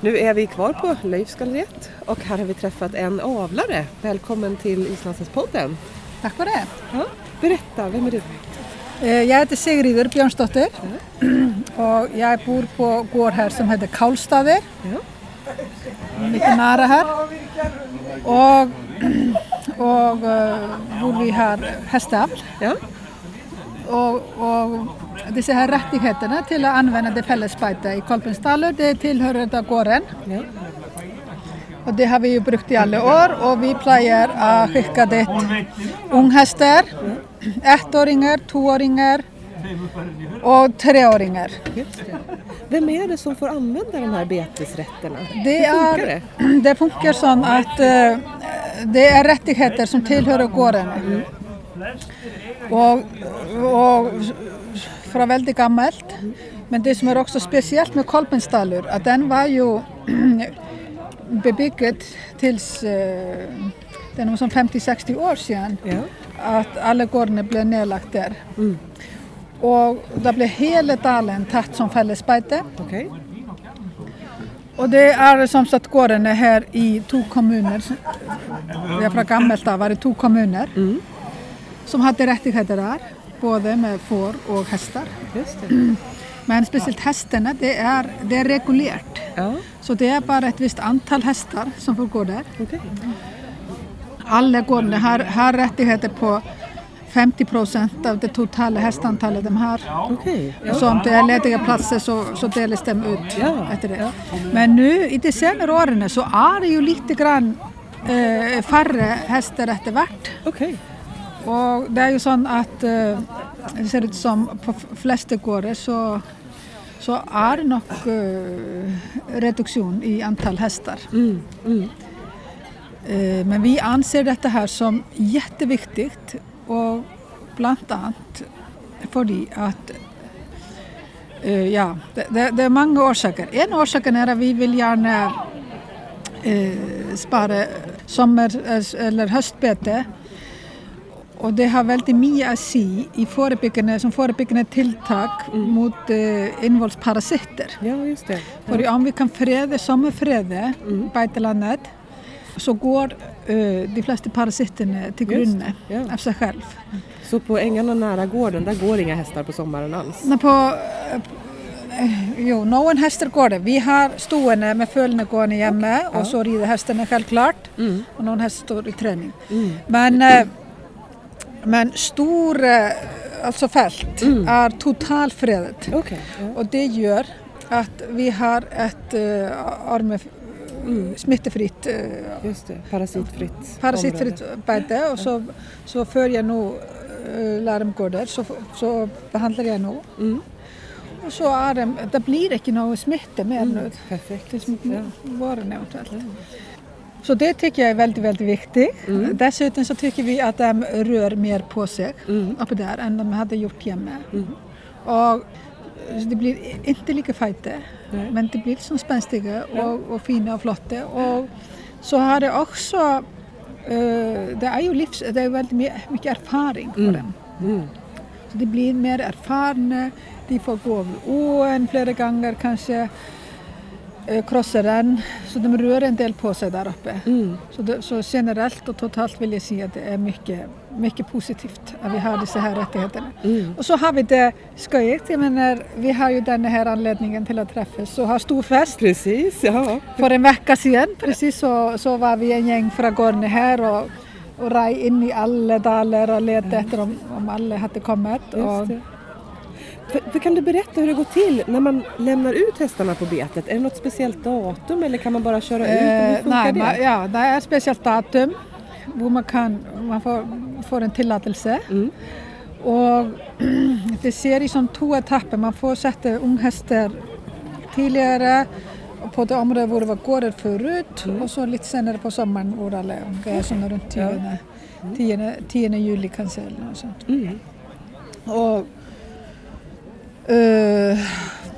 Nu är vi kvar på Leifsgalleriet och här har vi träffat en avlare. Välkommen till Islandshästpodden. Tack för det. Ja, berätta, vem är du? Eh, Jag heter Sigriður Björnsdóttir och jag bor på gård här som heter Kálstaðir, Ja. mycket nära här. Och, och eh, bor vi här hästar. Ja. Och, och dessa här rättigheterna till att använda det fällesbete i Kolbensdalur, det tillhör detta gården. ja. Och det har vi ju brukt i alla år och vi plejer att skicka dit unghästar, ettåringar, tvååringar och treåringar. Vem är det som får använda de här betesrätterna? Det, Hur funkar är, det? det funkar så att eh, det är rättigheter som tillhör gården. Och, och från väldigt gammalt. Men det som är också speciellt med Kolbensdalur, att den var ju bebyggd tills eh, det är nog som 50-60 år sedan. Ja. att alla gårdarna blev nedlagt där. Och det blev hela dalen tatt som fällesbete. Okej. Och det är som sagt gårdarna här i två kommuner. Det är från gammalt av var det två kommuner som hade rättigheter där. Både med får och hästar. Men speciellt hästarna, det är, det är reguljärt. Ja, Så det är bara ett visst antal hästar som får gå där. okej. Alla gårdarna har, har rättigheter på 50 procent av det totala hästantalet de har. Och så om det är lediga platser så, så delas de ut Ja. efter det. Men nu i de senare åren så är det ju lite grann eh, färre hästar efter vart. Okej. Och det är ju så att eh, det ser ut som på flesta gårdar så, så är det nog eh, reduktion i antal hästar. Mm. Mm. Eh, Men vi anser detta här som jätteviktigt och bland annat för att eh, ja, det, det, det är många orsaker. En orsak är att vi vill gärna eh, spara sommar eh, eller höstbete och det har väldigt mycket att säga i förebyggande, som förebyggande tilltag mot eh, invålsparasiter. Ja, just det. För om vi kan freda sommarfreda beitelandet så går eh, de flesta parasiterna till det, ja. av sig själv. Så på ängarna nära gården, där går inga hästar på sommaren alls? Men på, eh, jo, någon hästar går det. Vi har stående med följande gående hemma och så rider hästarna självklart. Mm. Och någon häst står i träning. Mm. Men, eh, men stora alltså fält är totalfredat. Okej. Ja. Och det gör att vi har ett uh, arme, smittefritt, eh, Just det. Parasitfritt parasitfritt bete och så, så för jag nu uh, larmgårdar så, så behandlar jag nu. Mm. Och så är det, det blir inte någon smitta mer nu. Perfekt. Det som Ja. våren eventuellt. Så det tycker jag är väldigt, väldigt viktigt. Dessutom så tycker vi att de rör mer på sig Mm. uppe där än de hade gjort hemma. Mm. Och det blir inte lika fejta Nej. men det blir så spänstiga och, och fina och flotta. Och så har det också, eh, det är ju livs, det är väldigt mycket, mycket erfaring för Mm. dem. Mm. Så de blir mer erfarna, de får gå över ån flera gånger kanske, eh, krossa den. Så de rör en del på sig där uppe. Mm. Så, det, så generellt och totalt vill jag säga att det är mycket, mycket positivt att vi har dessa här rättigheterna. Mm. Och så har vi det skojigt, jag menar vi har ju den här anledningen till att träffas och ha stor fest. Precis, ja. För en vecka sedan precis så, så var vi en gäng från gården här och, och raj in i alla dalar och letade efter om, om alla hade kommit. Och. För, för kan du berätta hur det går till när man lämnar ut hästarna på betet? Är det något speciellt datum eller kan man bara köra ut Eh, nej, det? man, ja, det är ett speciellt datum hvor man, kan, man får, får en tillåtelse. Mm. Och det ser i som två etapper. Man får sätta unghästar tidigare på det området hvor det var gårder förut och så lite senare på sommaren var alla ungefär sådana runt 10, 10, 10 juli kanske eller något sånt. Mm. Och, eh,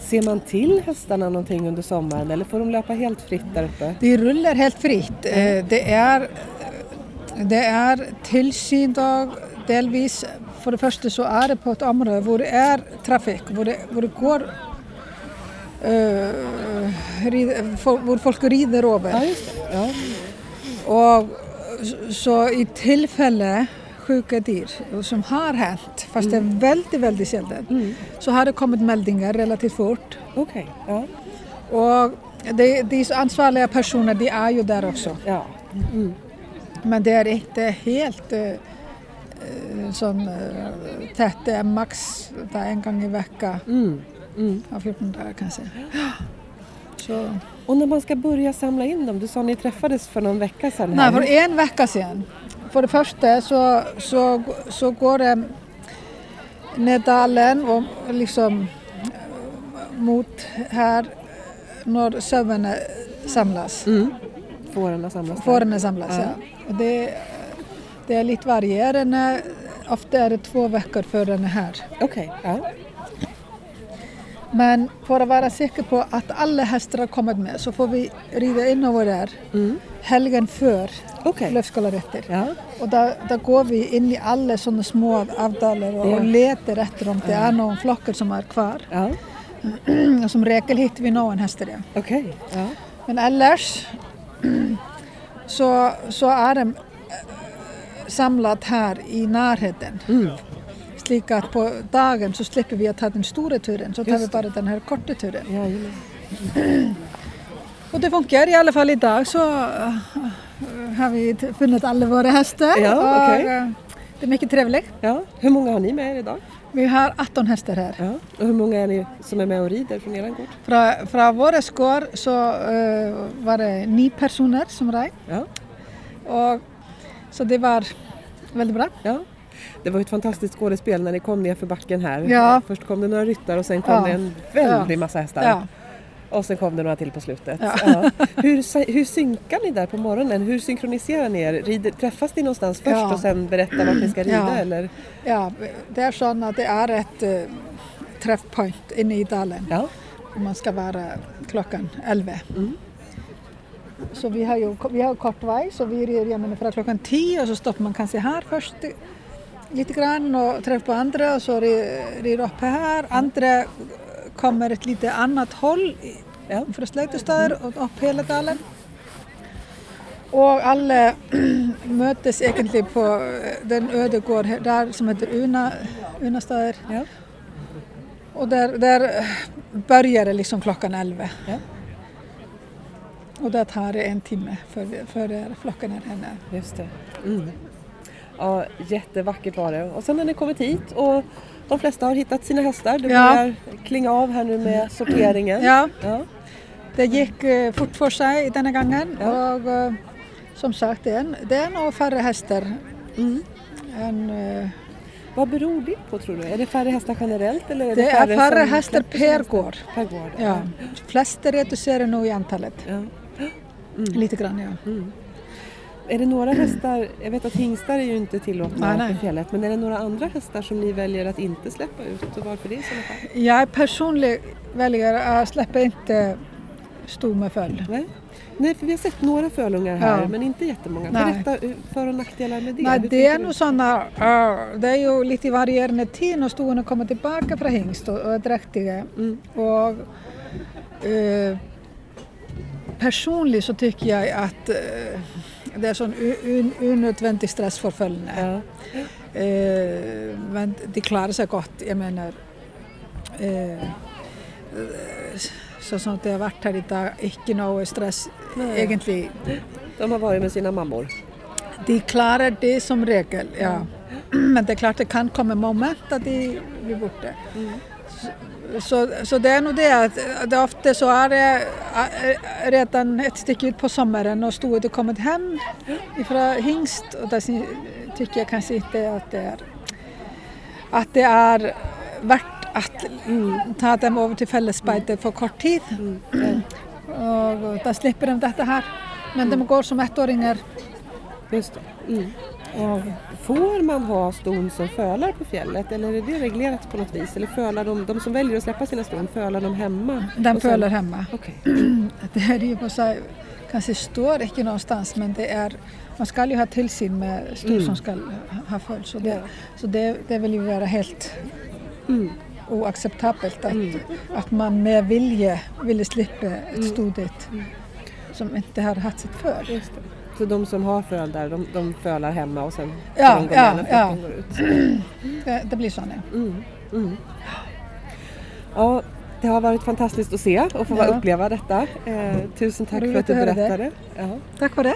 Ser man till hästarna någonting under sommaren eller får de löpa helt fritt där uppe? de rullar helt fritt. Eh, det är, det är tillsyn då, delvis. För det första så är det på ett område hvor det är trafik, hvor det, hvor det går eh, rid, for, hvor folk rider over. Ja, just det. Ja. Och så i tillfälle sjuka dyr som har hänt, fast det är väldigt, väldigt sällan, så har det kommit meldingar relativt fort. Okej. Ja. Och det, de ansvariga personer, de är ju där också. ja. Men det är inte helt eh, sån eh, tätt, det är max där en gång i veckan, Mm. Mm. av 14 dagar kanske. Så, Och när man ska börja samla in dem, du sa ni träffades för någon vecka sedan nej, för en vecka sedan. För det första så, så, så går det ner dalen och liksom eh, mot här när sömmarna samlas. Mm. Fårarna samlas. Fåren samlas, ja. Ja. Det, det är lite varierande. Ofta är det två veckor före den är här. Okej. Ja. Men för att vara säker på att alla hästar har kommit med så får vi rida in över där Mm. helgen för Okej. löfskalarätter. Ja. Och där, där går vi in i alla sådana små avdalar och, Ja. och letar efter om det är någon flockar som är kvar. Ja. Och som regel hittar vi någon häst där. Okej. Ja. Men ellers så, så är de eh, samlat här i närheten. Mm. Slik att på dagen så slipper vi att ta den stora turen, så tar vi bara den här korta turen. Ja. Och det funkar i alla fall idag så eh, har vi funnit alla våra hästar. Ja, okej. eh, Det är mycket trevligt. ja. Hur många har ni med er idag? Vi har 18 hästar här. Ja. Och hur många är ni som är med och rider från er gård? Från, från våra skår så eh, var det nio personer som red. Ja. Och, så det var väldigt bra. ja. Det var ett fantastiskt skådespel när ni kom ner för backen här. Ja. Först kom det några ryttar och sen kom Ja. det en väldig massa hästar. Och sen kom det några till på slutet. Ja. Ja. Hur, hur synkar ni där på morgonen? Hur synkroniserar ni er? Rider, träffas ni någonstans först Ja. och sen berättar vart ni ska rida? Eller? Ja, det är så att det är ett uh, träffpunkt inne i dalen. Ja. Man ska vara klockan 11. Mm. Så vi har ju vi har kort väg så vi rider från klockan 10 och så stoppar man kanske här först lite grann och träffar på andra och så rider upp här. Andra kommer ett lite annat håll Ja. från Slöjtestader och upp hela dalen. Och alla mötes egentligen på eh, den öde gård här- där som heter Una, Unastader. Ja. Och där, där eh, börjar det liksom klockan 11. Ja. Och det tar det en timme för, för flocken är henne. Just det. Mm. Ja, jättevackert var det. Och sen har ni kommit hit och de flesta har hittat sina hästar. Det Ja. börjar klinga av här nu med sorteringen. Ja, Ja. det gick eh, fort för sig denna gången. Ja. Och eh, som sagt, det är, nog färre hästar Mm. än eh, Vad beror det på tror du? Är det färre hästar generellt? Eller är det, Det är färre hästar per gård. Per gård. Ja, flesta reducerar nog i antalet. Ja. Lite grann ja. Mm. Är det några hästar, jag vet att hingstar är ju inte tillåtna Nej, på fjället, men är det några andra hästar som ni väljer att inte släppa ut och varför det i sådana fall? Jag personligen väljer att släppa inte stor med följ. Nej? nej, för vi har sett några fölungar här, Ja. men inte jättemånga. Nej. Berätta eh, för och nackdelar med det. Nej, det är nog sådana, uh, det är ju lite varierande tid när stona kommer tillbaka från hingst och, och är dräktiga. Mm. Och, eh, personligen så tycker jag att eh, det är sån unödvändig stress för följderna. Ja. Eh, men de klarar sig gott, jag menar. Eh, så som det har varit här idag, inte någon stress Nej. egentligen. De har varit med sina mammor. De klarar det som regel, ja. Men det är klart det kan komma moment att de blir borta. Så, så det är nog det att det ofta så är det redan ett stycke ut på sommaren och stoet har kommit hem ifrån hingst och där tycker jag kanske inte att det är att det är värt att mm, ta dem över till fällesbete för kort tid. Mm. Och då slipper de detta här. Men de går som ettåringar. Just det. Mm. Får man ha ston som fölar på fjället eller är det reglerat på något vis? Eller fölar de, de som väljer att släppa sina ston, fölar de hemma? Den sen- fölar hemma. Okej. Det här är ju på sig, kanske står inte någonstans men det är, man ska ju ha tillsyn med stor Mm. som ska ha- följt. Så, det, Ja. så det, det vill ju vara helt Mm. oacceptabelt att, Mm. att man med vilje ville slippa ett Mm. stodigt som inte har haft sitt för. Så de som har föl där, de, de fölar hemma och sen Ja, de gå ja, när ja. går ut? Det, det blir så nu. Mm. Mm. Ja, det har varit fantastiskt att se och få Ja. uppleva detta. Eh, tusen tack för att du det. berättade. Ja. Tack för det.